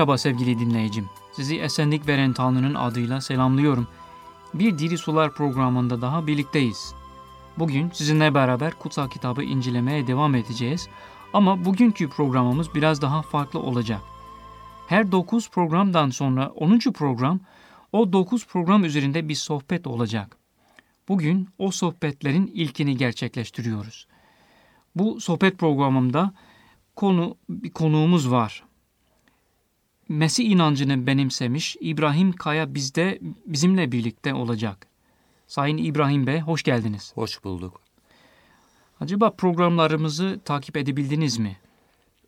Merhaba sevgili dinleyicim. Sizi esenlik veren Tanrı'nın adıyla selamlıyorum. Bir Diri Sular programında daha birlikteyiz. Bugün sizinle beraber kutsal kitabı incelemeye devam edeceğiz. Ama bugünkü programımız biraz daha farklı olacak. Her 9 programdan sonra 10. program o 9 program üzerinde bir sohbet olacak. Bugün o sohbetlerin ilkini gerçekleştiriyoruz. Bu sohbet programımda konu bir konuğumuz var. Mesih inancını benimsemiş İbrahim Kaya bizde bizimle birlikte olacak. Sayın İbrahim Bey hoş geldiniz. Hoş bulduk. Acaba programlarımızı takip edebildiniz mi?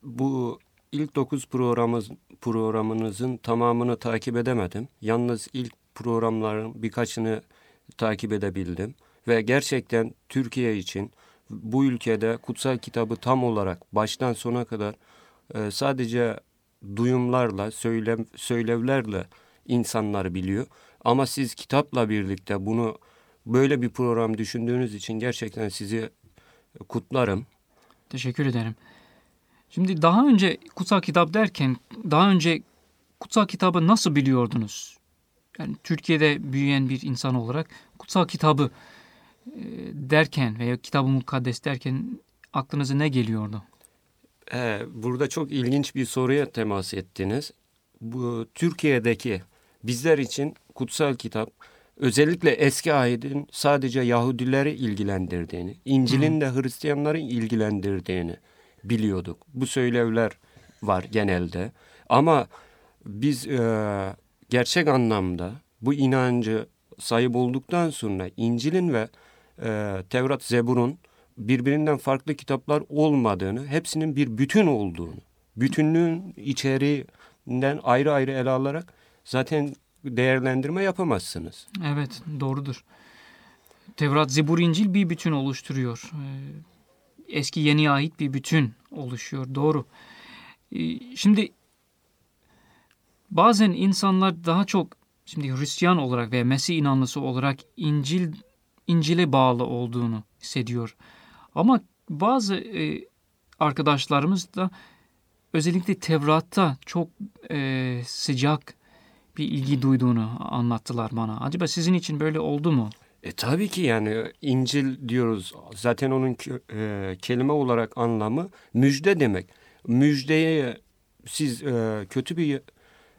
Bu ilk 9 programımız, programınızın tamamını takip edemedim. Yalnız ilk programların birkaçını takip edebildim. Ve gerçekten Türkiye için bu ülkede kutsal kitabı tam olarak baştan sona kadar e, sadece duyumlarla, söyle, söylevlerle insanlar biliyor. Ama siz kitapla birlikte bunu böyle bir program düşündüğünüz için gerçekten sizi kutlarım. Teşekkür ederim. Şimdi daha önce kutsal kitap derken daha önce kutsal kitabı nasıl biliyordunuz? Yani Türkiye'de büyüyen bir insan olarak kutsal kitabı e, derken veya kitabı mukaddes derken aklınıza ne geliyordu? Ee, burada çok ilginç bir soruya temas ettiniz. Bu Türkiye'deki bizler için kutsal kitap özellikle eski ayetin sadece Yahudileri ilgilendirdiğini, İncil'in de Hristiyanları ilgilendirdiğini biliyorduk. Bu söylevler var genelde. Ama biz e, gerçek anlamda bu inancı sahip olduktan sonra İncil'in ve e, Tevrat, Zebur'un birbirinden farklı kitaplar olmadığını, hepsinin bir bütün olduğunu, bütünlüğün içeriğinden ayrı ayrı ele alarak zaten değerlendirme yapamazsınız. Evet, doğrudur. Tevrat, Zebur, İncil bir bütün oluşturuyor. Ee, eski yeni ait bir bütün oluşuyor. Doğru. Ee, şimdi bazen insanlar daha çok şimdi Hristiyan olarak veya Mesih inanlısı olarak İncil İncil'e bağlı olduğunu hissediyor. Ama bazı e, arkadaşlarımız da özellikle Tevrat'ta çok e, sıcak bir ilgi duyduğunu anlattılar bana. Acaba sizin için böyle oldu mu? E tabii ki yani İncil diyoruz. Zaten onun e, kelime olarak anlamı müjde demek. Müjdeye siz e, kötü bir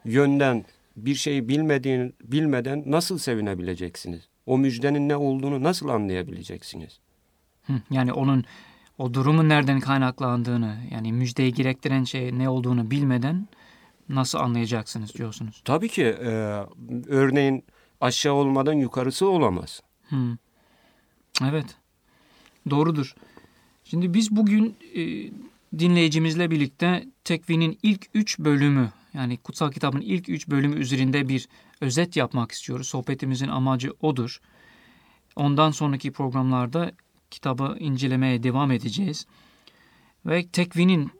yönden bir şeyi bilmediğin, bilmeden nasıl sevinebileceksiniz? O müjdenin ne olduğunu nasıl anlayabileceksiniz? Yani onun o durumun nereden kaynaklandığını yani müjdeyi gerektiren şey ne olduğunu bilmeden nasıl anlayacaksınız diyorsunuz? Tabii ki e, örneğin aşağı olmadan yukarısı olamaz. Hmm. Evet doğrudur. Şimdi biz bugün e, dinleyicimizle birlikte Tekvin'in ilk üç bölümü yani kutsal kitabın ilk üç bölümü üzerinde bir özet yapmak istiyoruz. Sohbetimizin amacı odur. Ondan sonraki programlarda kitabı incelemeye devam edeceğiz. Ve Tekvin'in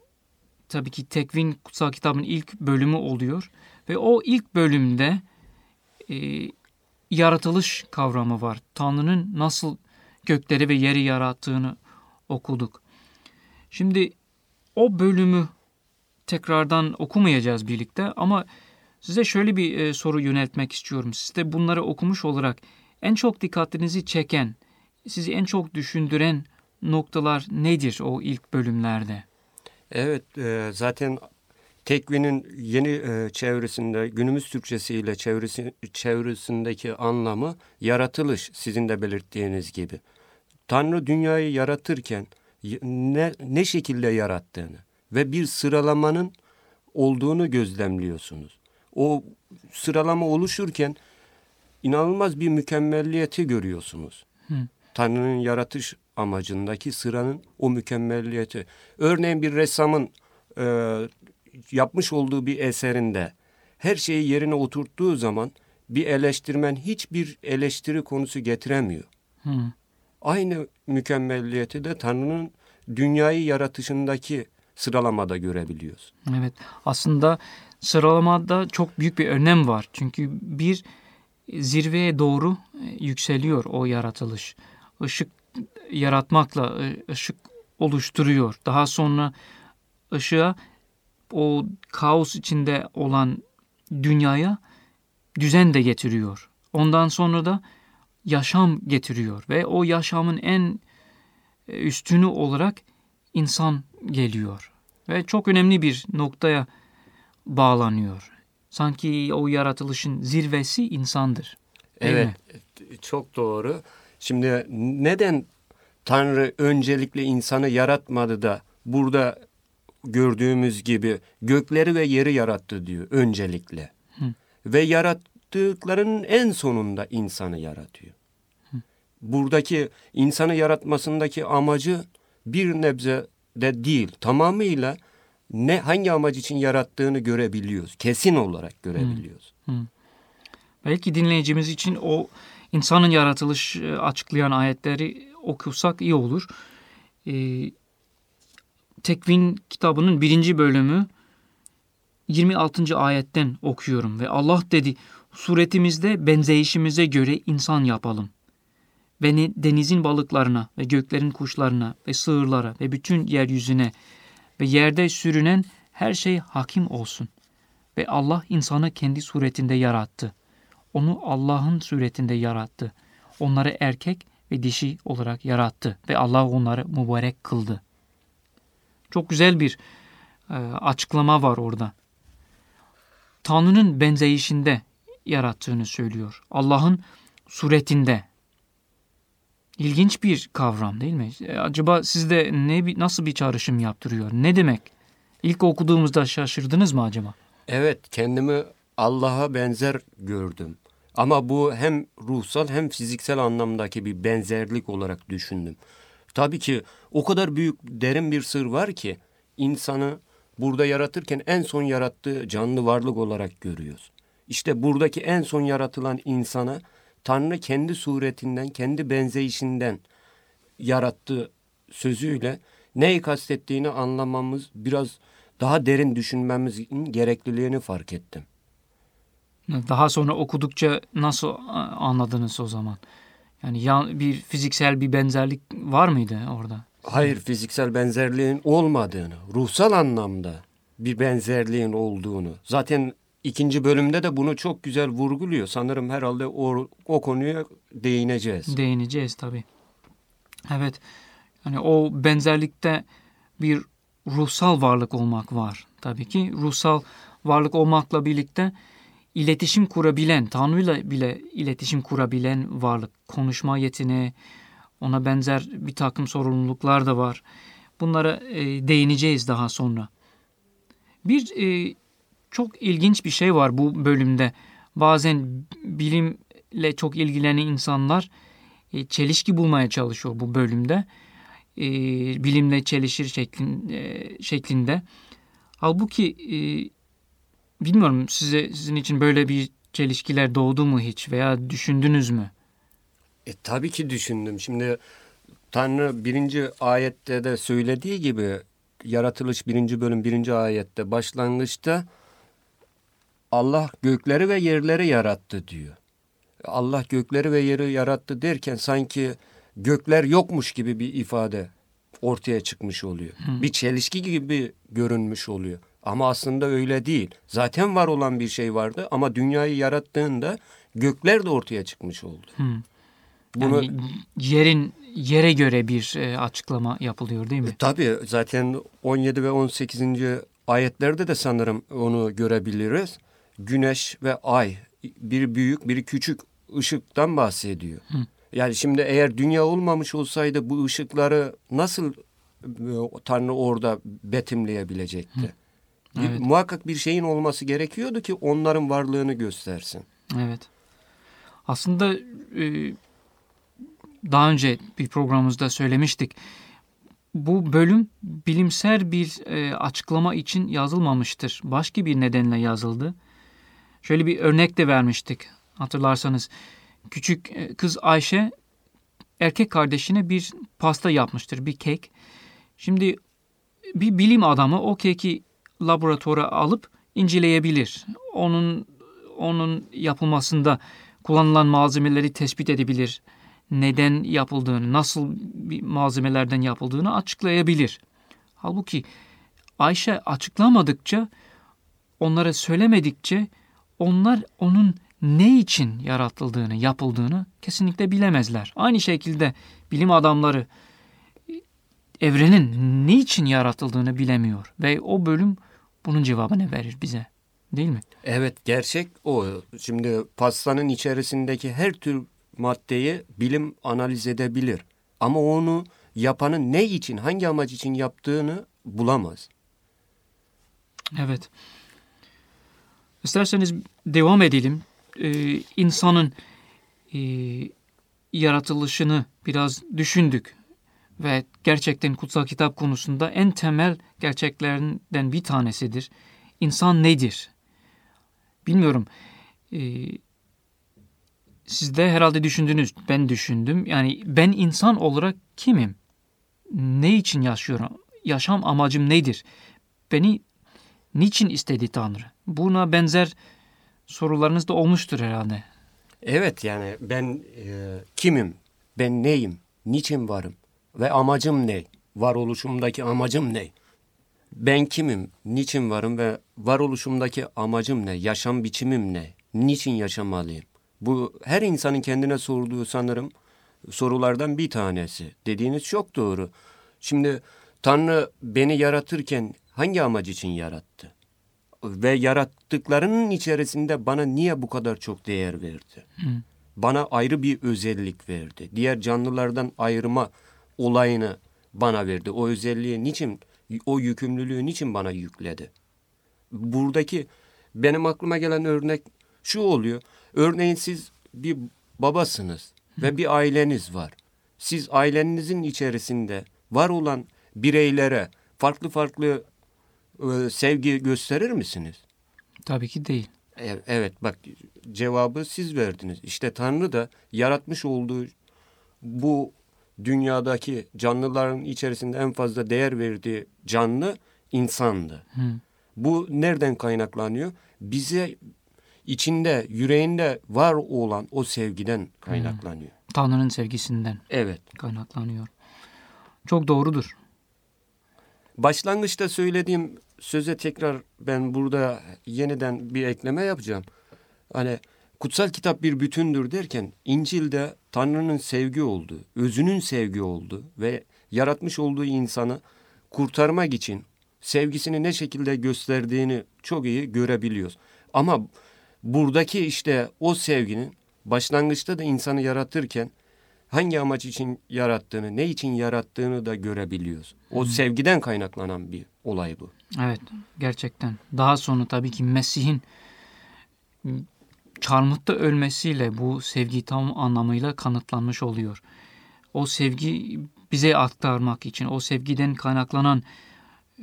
tabii ki Tekvin kutsal kitabın ilk bölümü oluyor. Ve o ilk bölümde e, yaratılış kavramı var. Tanrı'nın nasıl gökleri ve yeri yarattığını okuduk. Şimdi o bölümü tekrardan okumayacağız birlikte ama size şöyle bir e, soru yöneltmek istiyorum. Siz de bunları okumuş olarak en çok dikkatinizi çeken sizi en çok düşündüren noktalar nedir o ilk bölümlerde? Evet e, zaten Tekvin'in yeni e, çevresinde günümüz Türkçesiyle çevresi, çevresindeki anlamı yaratılış sizin de belirttiğiniz gibi. Tanrı dünyayı yaratırken ne, ne şekilde yarattığını ve bir sıralamanın olduğunu gözlemliyorsunuz. O sıralama oluşurken inanılmaz bir mükemmelliyeti görüyorsunuz. Hı. Tanrı'nın yaratış amacındaki sıranın o mükemmelliyeti. Örneğin bir ressamın e, yapmış olduğu bir eserinde her şeyi yerine oturttuğu zaman bir eleştirmen hiçbir eleştiri konusu getiremiyor. Hı. Aynı mükemmelliyeti de Tanrı'nın dünyayı yaratışındaki sıralamada görebiliyoruz. Evet aslında sıralamada çok büyük bir önem var. Çünkü bir zirveye doğru e, yükseliyor o yaratılış ışık yaratmakla e, ışık oluşturuyor. Daha sonra ışığa o kaos içinde olan dünyaya düzen de getiriyor. Ondan sonra da yaşam getiriyor ve o yaşamın en e, üstünü olarak insan geliyor ve çok önemli bir noktaya bağlanıyor. Sanki o yaratılışın zirvesi insandır. Evet, mi? çok doğru. Şimdi neden Tanrı öncelikle insanı yaratmadı da burada gördüğümüz gibi gökleri ve yeri yarattı diyor öncelikle. Hı. Ve yarattıklarının en sonunda insanı yaratıyor. Hı. Buradaki insanı yaratmasındaki amacı bir nebze de değil. Tamamıyla ne hangi amaç için yarattığını görebiliyoruz. Kesin olarak görebiliyoruz. Hı. Belki dinleyicimiz için o insanın yaratılış e, açıklayan ayetleri okusak iyi olur. Ee, Tekvin kitabının birinci bölümü 26. ayetten okuyorum ve Allah dedi suretimizde benzeyişimize göre insan yapalım. Beni denizin balıklarına ve göklerin kuşlarına ve sığırlara ve bütün yeryüzüne ve yerde sürünen her şey hakim olsun. Ve Allah insanı kendi suretinde yarattı. Onu Allah'ın suretinde yarattı. Onları erkek ve dişi olarak yarattı ve Allah onları mübarek kıldı. Çok güzel bir e, açıklama var orada. Tanrı'nın benzeyişinde yarattığını söylüyor. Allah'ın suretinde. İlginç bir kavram değil mi? E, acaba sizde ne nasıl bir çağrışım yaptırıyor? Ne demek? İlk okuduğumuzda şaşırdınız mı acaba? Evet, kendimi Allah'a benzer gördüm. Ama bu hem ruhsal hem fiziksel anlamdaki bir benzerlik olarak düşündüm. Tabii ki o kadar büyük, derin bir sır var ki insanı burada yaratırken en son yarattığı canlı varlık olarak görüyoruz. İşte buradaki en son yaratılan insana Tanrı kendi suretinden, kendi benzeyişinden yarattığı sözüyle neyi kastettiğini anlamamız, biraz daha derin düşünmemizin gerekliliğini fark ettim. Daha sonra okudukça nasıl anladınız o zaman? Yani ya, bir fiziksel bir benzerlik var mıydı orada? Hayır, fiziksel benzerliğin olmadığını, ruhsal anlamda bir benzerliğin olduğunu. Zaten ikinci bölümde de bunu çok güzel vurguluyor. Sanırım herhalde o, o konuya değineceğiz. Değineceğiz tabii. Evet. Yani o benzerlikte bir ruhsal varlık olmak var. Tabii ki ruhsal varlık olmakla birlikte iletişim kurabilen, Tanrı'yla bile iletişim kurabilen varlık. Konuşma yeteneği, ona benzer bir takım sorumluluklar da var. Bunlara e, değineceğiz daha sonra. Bir e, çok ilginç bir şey var bu bölümde. Bazen bilimle çok ilgilenen insanlar e, çelişki bulmaya çalışıyor bu bölümde. E, bilimle çelişir şeklin, e, şeklinde. Halbuki e, bilmiyorum size sizin için böyle bir çelişkiler doğdu mu hiç veya düşündünüz mü? E, tabii ki düşündüm. Şimdi Tanrı birinci ayette de söylediği gibi yaratılış birinci bölüm birinci ayette başlangıçta Allah gökleri ve yerleri yarattı diyor. Allah gökleri ve yeri yarattı derken sanki gökler yokmuş gibi bir ifade ortaya çıkmış oluyor. Hı. Bir çelişki gibi görünmüş oluyor. Ama aslında öyle değil. Zaten var olan bir şey vardı ama dünyayı yarattığında gökler de ortaya çıkmış oldu. Hı. Bunu yani yerin yere göre bir e, açıklama yapılıyor değil mi? E, tabii zaten 17 ve 18. ayetlerde de sanırım onu görebiliriz. Güneş ve ay bir büyük bir küçük ışıktan bahsediyor. Hı. Yani şimdi eğer dünya olmamış olsaydı bu ışıkları nasıl e, Tanrı orada betimleyebilecekti? Hı. Evet. Muhakkak bir şeyin olması gerekiyordu ki onların varlığını göstersin. Evet. Aslında e, daha önce bir programımızda söylemiştik. Bu bölüm bilimsel bir e, açıklama için yazılmamıştır. Başka bir nedenle yazıldı. Şöyle bir örnek de vermiştik hatırlarsanız. Küçük e, kız Ayşe erkek kardeşine bir pasta yapmıştır, bir kek. Şimdi bir bilim adamı o keki laboratuvara alıp inceleyebilir. Onun onun yapılmasında kullanılan malzemeleri tespit edebilir. Neden yapıldığını, nasıl bir malzemelerden yapıldığını açıklayabilir. Halbuki Ayşe açıklamadıkça, onlara söylemedikçe onlar onun ne için yaratıldığını, yapıldığını kesinlikle bilemezler. Aynı şekilde bilim adamları evrenin ne için yaratıldığını bilemiyor ve o bölüm bunun cevabını verir bize. Değil mi? Evet gerçek o. Şimdi pastanın içerisindeki her tür maddeyi bilim analiz edebilir. Ama onu yapanın ne için, hangi amaç için yaptığını bulamaz. Evet. İsterseniz devam edelim. Ee, insanın e, yaratılışını biraz düşündük ve gerçekten kutsal kitap konusunda en temel gerçeklerinden bir tanesidir. İnsan nedir? Bilmiyorum. Ee, siz de herhalde düşündünüz. Ben düşündüm. Yani ben insan olarak kimim? Ne için yaşıyorum? Yaşam amacım nedir? Beni niçin istedi Tanrı? Buna benzer sorularınız da olmuştur herhalde. Evet yani ben e, kimim? Ben neyim? Niçin varım? Ve amacım ne? Varoluşumdaki amacım ne? Ben kimim? Niçin varım ve varoluşumdaki amacım ne? Yaşam biçimim ne? Niçin yaşamalıyım? Bu her insanın kendine sorduğu sanırım sorulardan bir tanesi. Dediğiniz çok doğru. Şimdi Tanrı beni yaratırken hangi amaç için yarattı? Ve yarattıklarının içerisinde bana niye bu kadar çok değer verdi? Hı. Bana ayrı bir özellik verdi. Diğer canlılardan ayırma olayını bana verdi. O özelliği niçin, o yükümlülüğü niçin bana yükledi? Buradaki benim aklıma gelen örnek şu oluyor. Örneğin siz bir babasınız ve bir aileniz var. Siz ailenizin içerisinde var olan bireylere farklı farklı e, sevgi gösterir misiniz? Tabii ki değil. Evet bak cevabı siz verdiniz. İşte Tanrı da yaratmış olduğu bu dünyadaki canlıların içerisinde en fazla değer verdiği canlı insandı. Hı. Bu nereden kaynaklanıyor? Bize içinde, yüreğinde var olan o sevgiden kaynaklanıyor. Hı. Tanrı'nın sevgisinden. Evet. Kaynaklanıyor. Çok doğrudur. Başlangıçta söylediğim söze tekrar ben burada yeniden bir ekleme yapacağım. Hani kutsal kitap bir bütündür derken İncil'de Tanrı'nın sevgi olduğu, özünün sevgi olduğu ve yaratmış olduğu insanı kurtarmak için sevgisini ne şekilde gösterdiğini çok iyi görebiliyoruz. Ama buradaki işte o sevginin başlangıçta da insanı yaratırken hangi amaç için yarattığını, ne için yarattığını da görebiliyoruz. O hmm. sevgiden kaynaklanan bir olay bu. Evet, gerçekten. Daha sonra tabii ki Mesih'in çarmıhta ölmesiyle bu sevgi tam anlamıyla kanıtlanmış oluyor. O sevgi bize aktarmak için, o sevgiden kaynaklanan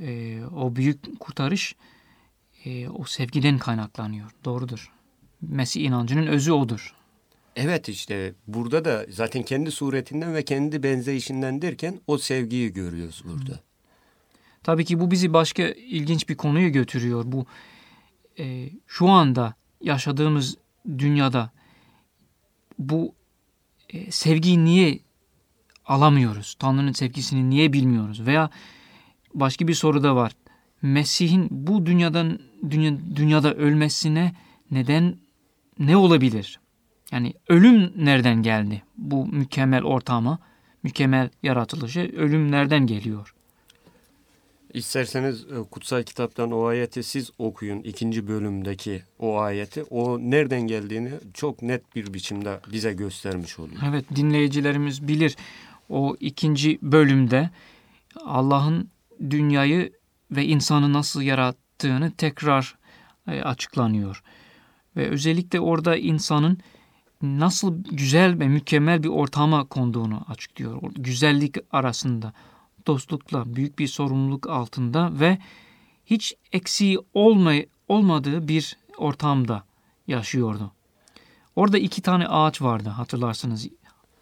e, o büyük kurtarış e, o sevgiden kaynaklanıyor. Doğrudur. Mesih inancının özü odur. Evet işte burada da zaten kendi suretinden ve kendi benzeyişinden derken o sevgiyi görüyoruz burada. Tabii ki bu bizi başka ilginç bir konuya götürüyor. Bu e, şu anda yaşadığımız dünyada bu e, sevgiyi niye alamıyoruz? Tanrı'nın sevgisini niye bilmiyoruz? Veya başka bir soru da var. Mesih'in bu dünyadan dünya, dünyada ölmesine neden ne olabilir? Yani ölüm nereden geldi? Bu mükemmel ortama, mükemmel yaratılışı ölüm nereden geliyor? İsterseniz e, kutsal kitaptan o ayeti siz okuyun. ikinci bölümdeki o ayeti. O nereden geldiğini çok net bir biçimde bize göstermiş oluyor. Evet dinleyicilerimiz bilir. O ikinci bölümde Allah'ın dünyayı ve insanı nasıl yarattığını tekrar e, açıklanıyor. Ve özellikle orada insanın nasıl güzel ve mükemmel bir ortama konduğunu açıklıyor. Güzellik arasında, dostlukla, büyük bir sorumluluk altında ve hiç eksiği olmay olmadığı bir ortamda yaşıyordu. Orada iki tane ağaç vardı hatırlarsınız.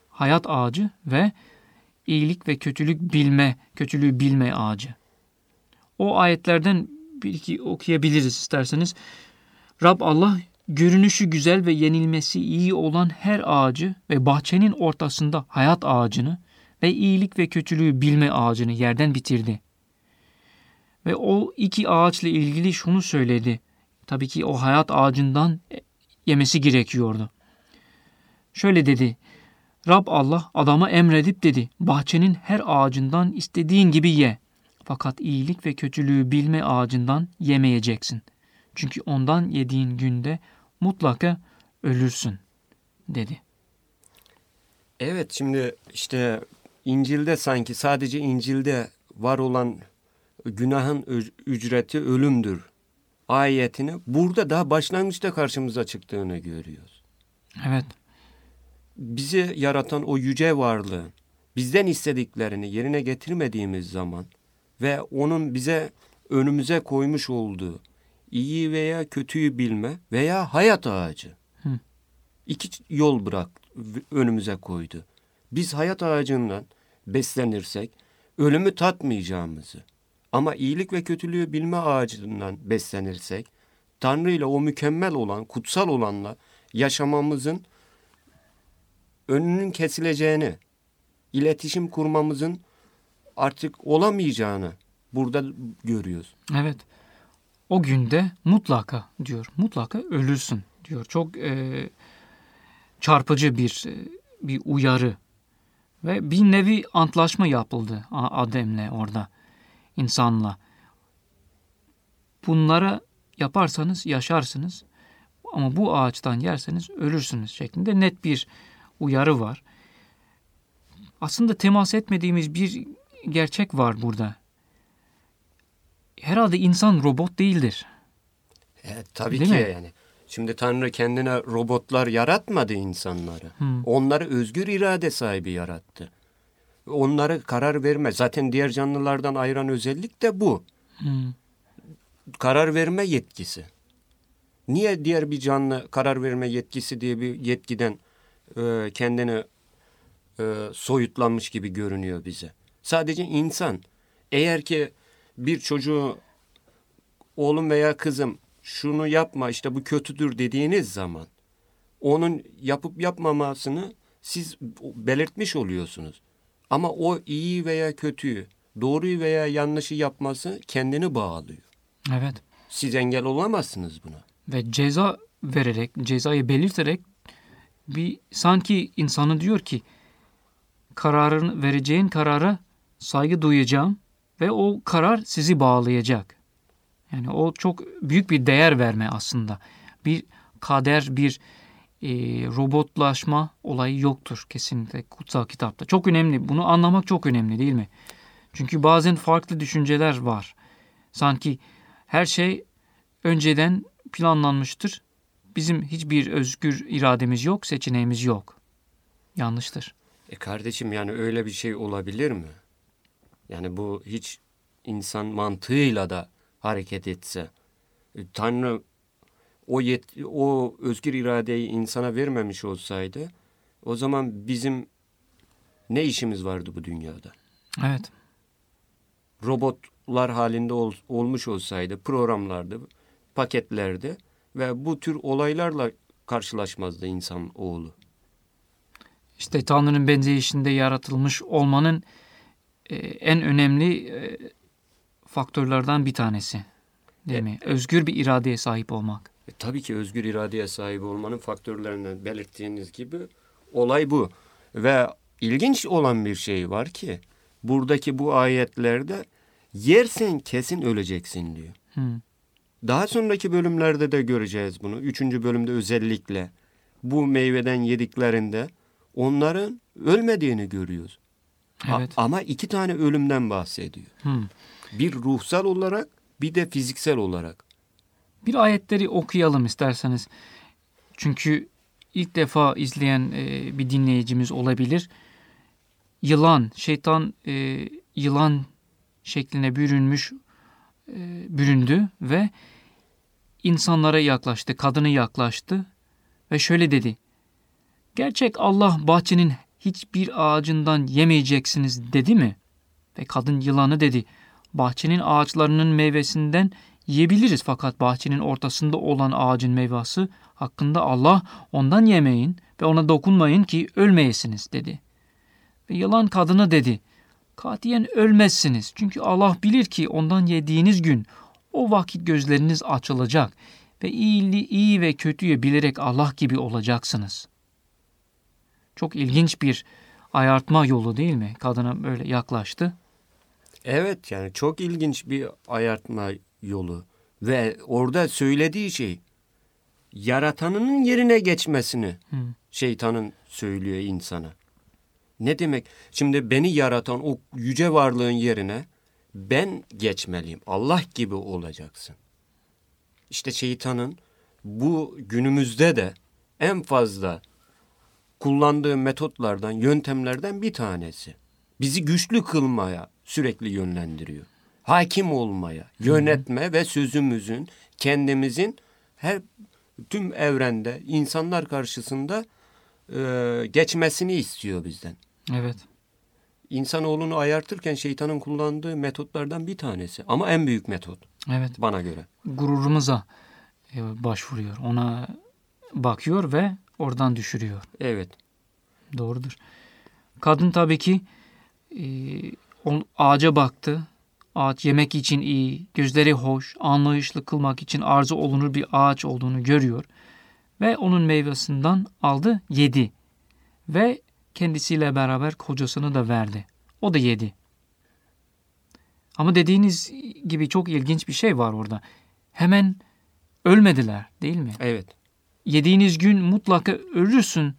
Hayat ağacı ve iyilik ve kötülük bilme, kötülüğü bilme ağacı. O ayetlerden bir iki okuyabiliriz isterseniz. Rab Allah görünüşü güzel ve yenilmesi iyi olan her ağacı ve bahçenin ortasında hayat ağacını ve iyilik ve kötülüğü bilme ağacını yerden bitirdi. Ve o iki ağaçla ilgili şunu söyledi. Tabii ki o hayat ağacından yemesi gerekiyordu. Şöyle dedi. Rab Allah adama emredip dedi. Bahçenin her ağacından istediğin gibi ye. Fakat iyilik ve kötülüğü bilme ağacından yemeyeceksin. Çünkü ondan yediğin günde mutlaka ölürsün dedi. Evet şimdi işte İncil'de sanki sadece İncil'de var olan günahın ücreti ölümdür ayetini burada daha başlangıçta karşımıza çıktığını görüyoruz. Evet. Bizi yaratan o yüce varlığı bizden istediklerini yerine getirmediğimiz zaman ve onun bize önümüze koymuş olduğu iyi veya kötüyü bilme veya hayat ağacı. Hı. İki yol bırak önümüze koydu. Biz hayat ağacından beslenirsek ölümü tatmayacağımızı ama iyilik ve kötülüğü bilme ağacından beslenirsek Tanrı ile o mükemmel olan, kutsal olanla yaşamamızın önünün kesileceğini, iletişim kurmamızın artık olamayacağını burada görüyoruz. Evet. O günde mutlaka diyor, mutlaka ölürsün diyor. Çok e, çarpıcı bir e, bir uyarı ve bir nevi antlaşma yapıldı Adem'le orada insanla. Bunları yaparsanız yaşarsınız ama bu ağaçtan yerseniz ölürsünüz şeklinde net bir uyarı var. Aslında temas etmediğimiz bir gerçek var burada. Herhalde insan robot değildir. Evet, tabii Değil ki mi? yani. Şimdi Tanrı kendine robotlar yaratmadı insanları. Hmm. Onları özgür irade sahibi yarattı. Onları karar verme. Zaten diğer canlılardan ayıran özellik de bu. Hmm. Karar verme yetkisi. Niye diğer bir canlı karar verme yetkisi diye bir yetkiden e, kendini e, soyutlanmış gibi görünüyor bize? Sadece insan. Eğer ki bir çocuğu oğlum veya kızım şunu yapma işte bu kötüdür dediğiniz zaman onun yapıp yapmamasını siz belirtmiş oluyorsunuz. Ama o iyi veya kötüyü, doğruyu veya yanlışı yapması kendini bağlıyor. Evet. Siz engel olamazsınız buna. Ve ceza vererek, cezayı belirterek bir sanki insanı diyor ki kararın vereceğin karara saygı duyacağım ve o karar sizi bağlayacak. Yani o çok büyük bir değer verme aslında. Bir kader, bir e, robotlaşma olayı yoktur kesinlikle kutsal kitapta. Çok önemli. Bunu anlamak çok önemli değil mi? Çünkü bazen farklı düşünceler var. Sanki her şey önceden planlanmıştır. Bizim hiçbir özgür irademiz yok, seçeneğimiz yok. Yanlıştır. E kardeşim yani öyle bir şey olabilir mi? Yani bu hiç insan mantığıyla da hareket etse, e, Tanrı o yet o özgür iradeyi insana vermemiş olsaydı, o zaman bizim ne işimiz vardı bu dünyada? Evet. Robotlar halinde ol, olmuş olsaydı, programlarda, paketlerde ve bu tür olaylarla karşılaşmazdı insan oğlu. İşte Tanrı'nın benzeyişinde yaratılmış olmanın e, en önemli e, faktörlerden bir tanesi. Değil e, mi? Özgür bir iradeye sahip olmak. E, tabii ki özgür iradeye sahip olmanın faktörlerinden belirttiğiniz gibi olay bu. Ve ilginç olan bir şey var ki buradaki bu ayetlerde yersen kesin öleceksin diyor. Hmm. Daha sonraki bölümlerde de göreceğiz bunu. Üçüncü bölümde özellikle bu meyveden yediklerinde onların ölmediğini görüyoruz. Evet. A- ama iki tane ölümden bahsediyor. Hmm. Bir ruhsal olarak bir de fiziksel olarak. Bir ayetleri okuyalım isterseniz. Çünkü ilk defa izleyen e, bir dinleyicimiz olabilir. Yılan, şeytan e, yılan şekline bürünmüş, e, büründü ve insanlara yaklaştı, kadını yaklaştı ve şöyle dedi. Gerçek Allah bahçenin hiçbir ağacından yemeyeceksiniz dedi mi? Ve kadın yılanı dedi bahçenin ağaçlarının meyvesinden yiyebiliriz fakat bahçenin ortasında olan ağacın meyvesi hakkında Allah ondan yemeyin ve ona dokunmayın ki ölmeyesiniz dedi. Ve yılan kadına dedi katiyen ölmezsiniz. Çünkü Allah bilir ki ondan yediğiniz gün o vakit gözleriniz açılacak ve iyi, iyi ve kötüyü bilerek Allah gibi olacaksınız. Çok ilginç bir ayartma yolu değil mi? Kadına böyle yaklaştı. Evet yani çok ilginç bir ayartma yolu ve orada söylediği şey yaratanının yerine geçmesini Hı. şeytanın söylüyor insana. Ne demek? Şimdi beni yaratan o yüce varlığın yerine ben geçmeliyim. Allah gibi olacaksın. İşte şeytanın bu günümüzde de en fazla kullandığı metotlardan, yöntemlerden bir tanesi. Bizi güçlü kılmaya sürekli yönlendiriyor. Hakim olmaya, yönetme ve sözümüzün, kendimizin her tüm evrende, insanlar karşısında e, geçmesini istiyor bizden. Evet. İnsanoğlunu ayartırken şeytanın kullandığı metotlardan bir tanesi. Ama en büyük metot Evet. bana göre. Gururumuza e, başvuruyor. Ona bakıyor ve oradan düşürüyor. Evet. Doğrudur. Kadın tabii ki e, ağaca baktı. Ağaç yemek için iyi, gözleri hoş, anlayışlı kılmak için arzu olunur bir ağaç olduğunu görüyor. Ve onun meyvesinden aldı, yedi. Ve kendisiyle beraber kocasını da verdi. O da yedi. Ama dediğiniz gibi çok ilginç bir şey var orada. Hemen ölmediler değil mi? Evet. Yediğiniz gün mutlaka ölürsün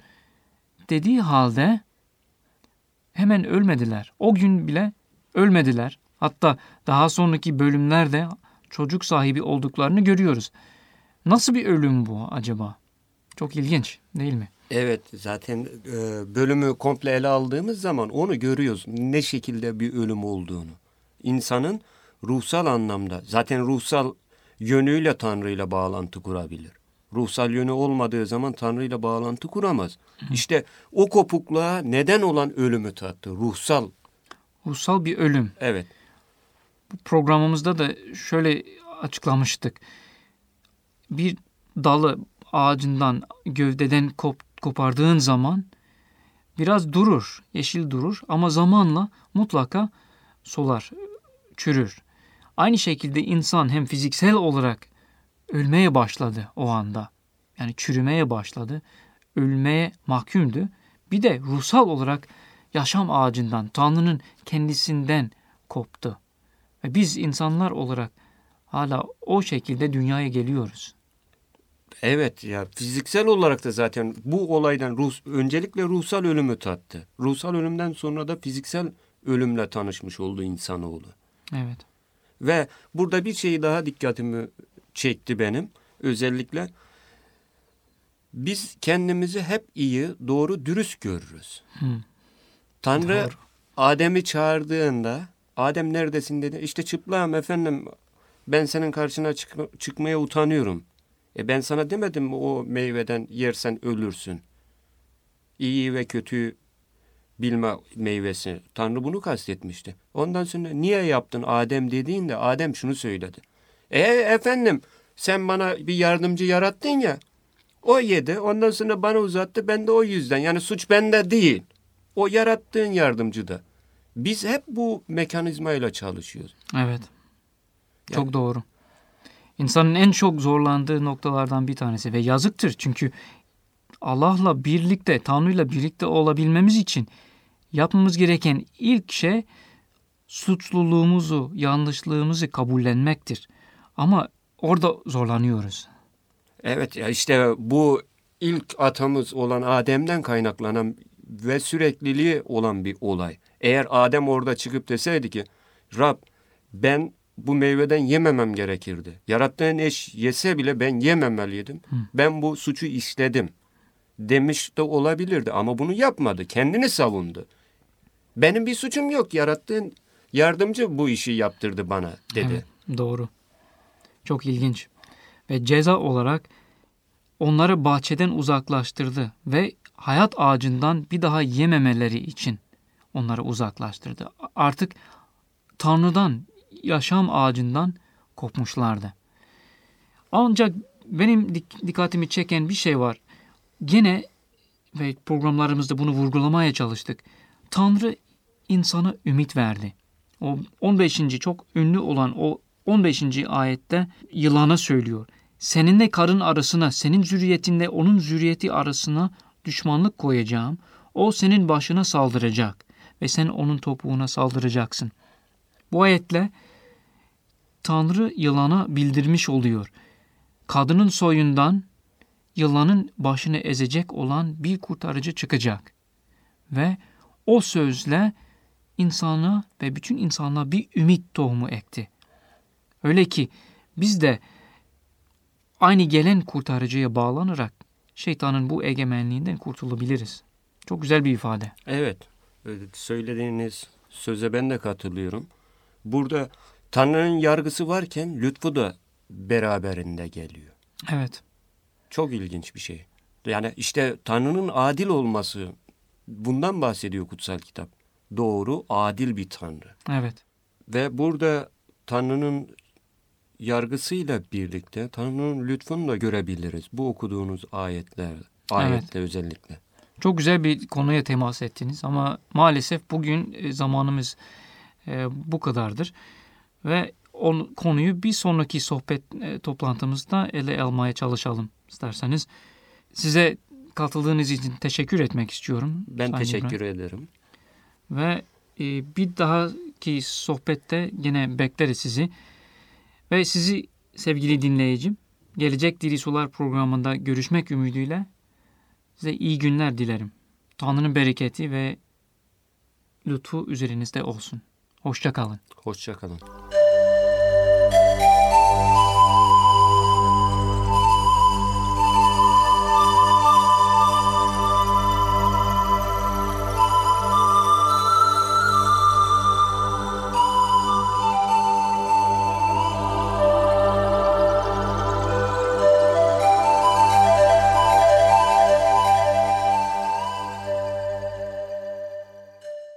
dediği halde hemen ölmediler. O gün bile ölmediler. Hatta daha sonraki bölümlerde çocuk sahibi olduklarını görüyoruz. Nasıl bir ölüm bu acaba? Çok ilginç değil mi? Evet zaten e, bölümü komple ele aldığımız zaman onu görüyoruz. Ne şekilde bir ölüm olduğunu. İnsanın ruhsal anlamda zaten ruhsal yönüyle Tanrı ile bağlantı kurabilir. Ruhsal yönü olmadığı zaman Tanrı ile bağlantı kuramaz. İşte o kopukluğa neden olan ölümü tattı. Ruhsal. Ruhsal bir ölüm. Evet. Bu programımızda da şöyle açıklamıştık. Bir dalı ağacından, gövdeden kop, kopardığın zaman biraz durur, yeşil durur ama zamanla mutlaka solar, çürür. Aynı şekilde insan hem fiziksel olarak ölmeye başladı o anda. Yani çürümeye başladı. Ölmeye mahkumdu. Bir de ruhsal olarak yaşam ağacından, Tanrı'nın kendisinden koptu. Ve biz insanlar olarak hala o şekilde dünyaya geliyoruz. Evet ya fiziksel olarak da zaten bu olaydan ruh, öncelikle ruhsal ölümü tattı. Ruhsal ölümden sonra da fiziksel ölümle tanışmış oldu insanoğlu. Evet. Ve burada bir şey daha dikkatimi çekti benim. Özellikle biz kendimizi hep iyi, doğru, dürüst görürüz. Hı. Tanrı Doğru. Adem'i çağırdığında Adem neredesin dedi. İşte çıplağım efendim ben senin karşına çık- çıkmaya utanıyorum. E ben sana demedim mi o meyveden yersen ölürsün. İyi ve kötü bilme meyvesi. Tanrı bunu kastetmişti. Ondan sonra niye yaptın Adem dediğinde Adem şunu söyledi. E efendim sen bana bir yardımcı yarattın ya. O yedi ondan sonra bana uzattı ben de o yüzden. Yani suç bende değil. O yarattığın yardımcıda. Biz hep bu mekanizmayla çalışıyoruz. Evet. Çok doğru. İnsanın en çok zorlandığı noktalardan bir tanesi ve yazıktır çünkü Allah'la birlikte, Tanrı'yla birlikte olabilmemiz için yapmamız gereken ilk şey suçluluğumuzu, yanlışlığımızı kabullenmektir. Ama orada zorlanıyoruz. Evet ya işte bu ilk atamız olan Adem'den kaynaklanan ve sürekliliği olan bir olay. Eğer Adem orada çıkıp deseydi ki Rab ben bu meyveden yememem gerekirdi. Yarattığın eş yese bile ben yememeliydim. Ben bu suçu işledim demiş de olabilirdi ama bunu yapmadı. Kendini savundu. Benim bir suçum yok. Yarattığın yardımcı bu işi yaptırdı bana dedi. Evet, doğru. Çok ilginç. Ve ceza olarak onları bahçeden uzaklaştırdı ve hayat ağacından bir daha yememeleri için onları uzaklaştırdı. Artık Tanrı'dan, yaşam ağacından kopmuşlardı. Ancak benim dik- dikkatimi çeken bir şey var. Gene ve programlarımızda bunu vurgulamaya çalıştık. Tanrı insana ümit verdi. O 15. çok ünlü olan o 15. ayette yılana söylüyor. Seninle karın arasına, senin zürriyetinle onun zürriyeti arasına düşmanlık koyacağım. O senin başına saldıracak ve sen onun topuğuna saldıracaksın. Bu ayetle Tanrı yılana bildirmiş oluyor. Kadının soyundan yılanın başını ezecek olan bir kurtarıcı çıkacak. Ve o sözle insana ve bütün insanlığa bir ümit tohumu ekti. Öyle ki biz de aynı gelen kurtarıcıya bağlanarak şeytanın bu egemenliğinden kurtulabiliriz. Çok güzel bir ifade. Evet, e, söylediğiniz söze ben de katılıyorum. Burada Tanrı'nın yargısı varken lütfu da beraberinde geliyor. Evet. Çok ilginç bir şey. Yani işte Tanrı'nın adil olması bundan bahsediyor kutsal kitap. Doğru, adil bir Tanrı. Evet. Ve burada Tanrı'nın yargısıyla birlikte Tanrı'nın lütfunu da görebiliriz. Bu okuduğunuz ayetler, ayette özellikle. Çok güzel bir konuya temas ettiniz ama maalesef bugün e, zamanımız e, bu kadardır. Ve o konuyu bir sonraki sohbet e, toplantımızda ele almaya çalışalım isterseniz. Size katıldığınız için teşekkür etmek istiyorum. Ben Sayın teşekkür İbrahim. ederim. Ve bir dahaki sohbette yine bekleriz sizi. Ve sizi sevgili dinleyicim, Gelecek Diri Sular programında görüşmek ümidiyle size iyi günler dilerim. Tanrı'nın bereketi ve lütfu üzerinizde olsun. Hoşça kalın. Hoşça kalın.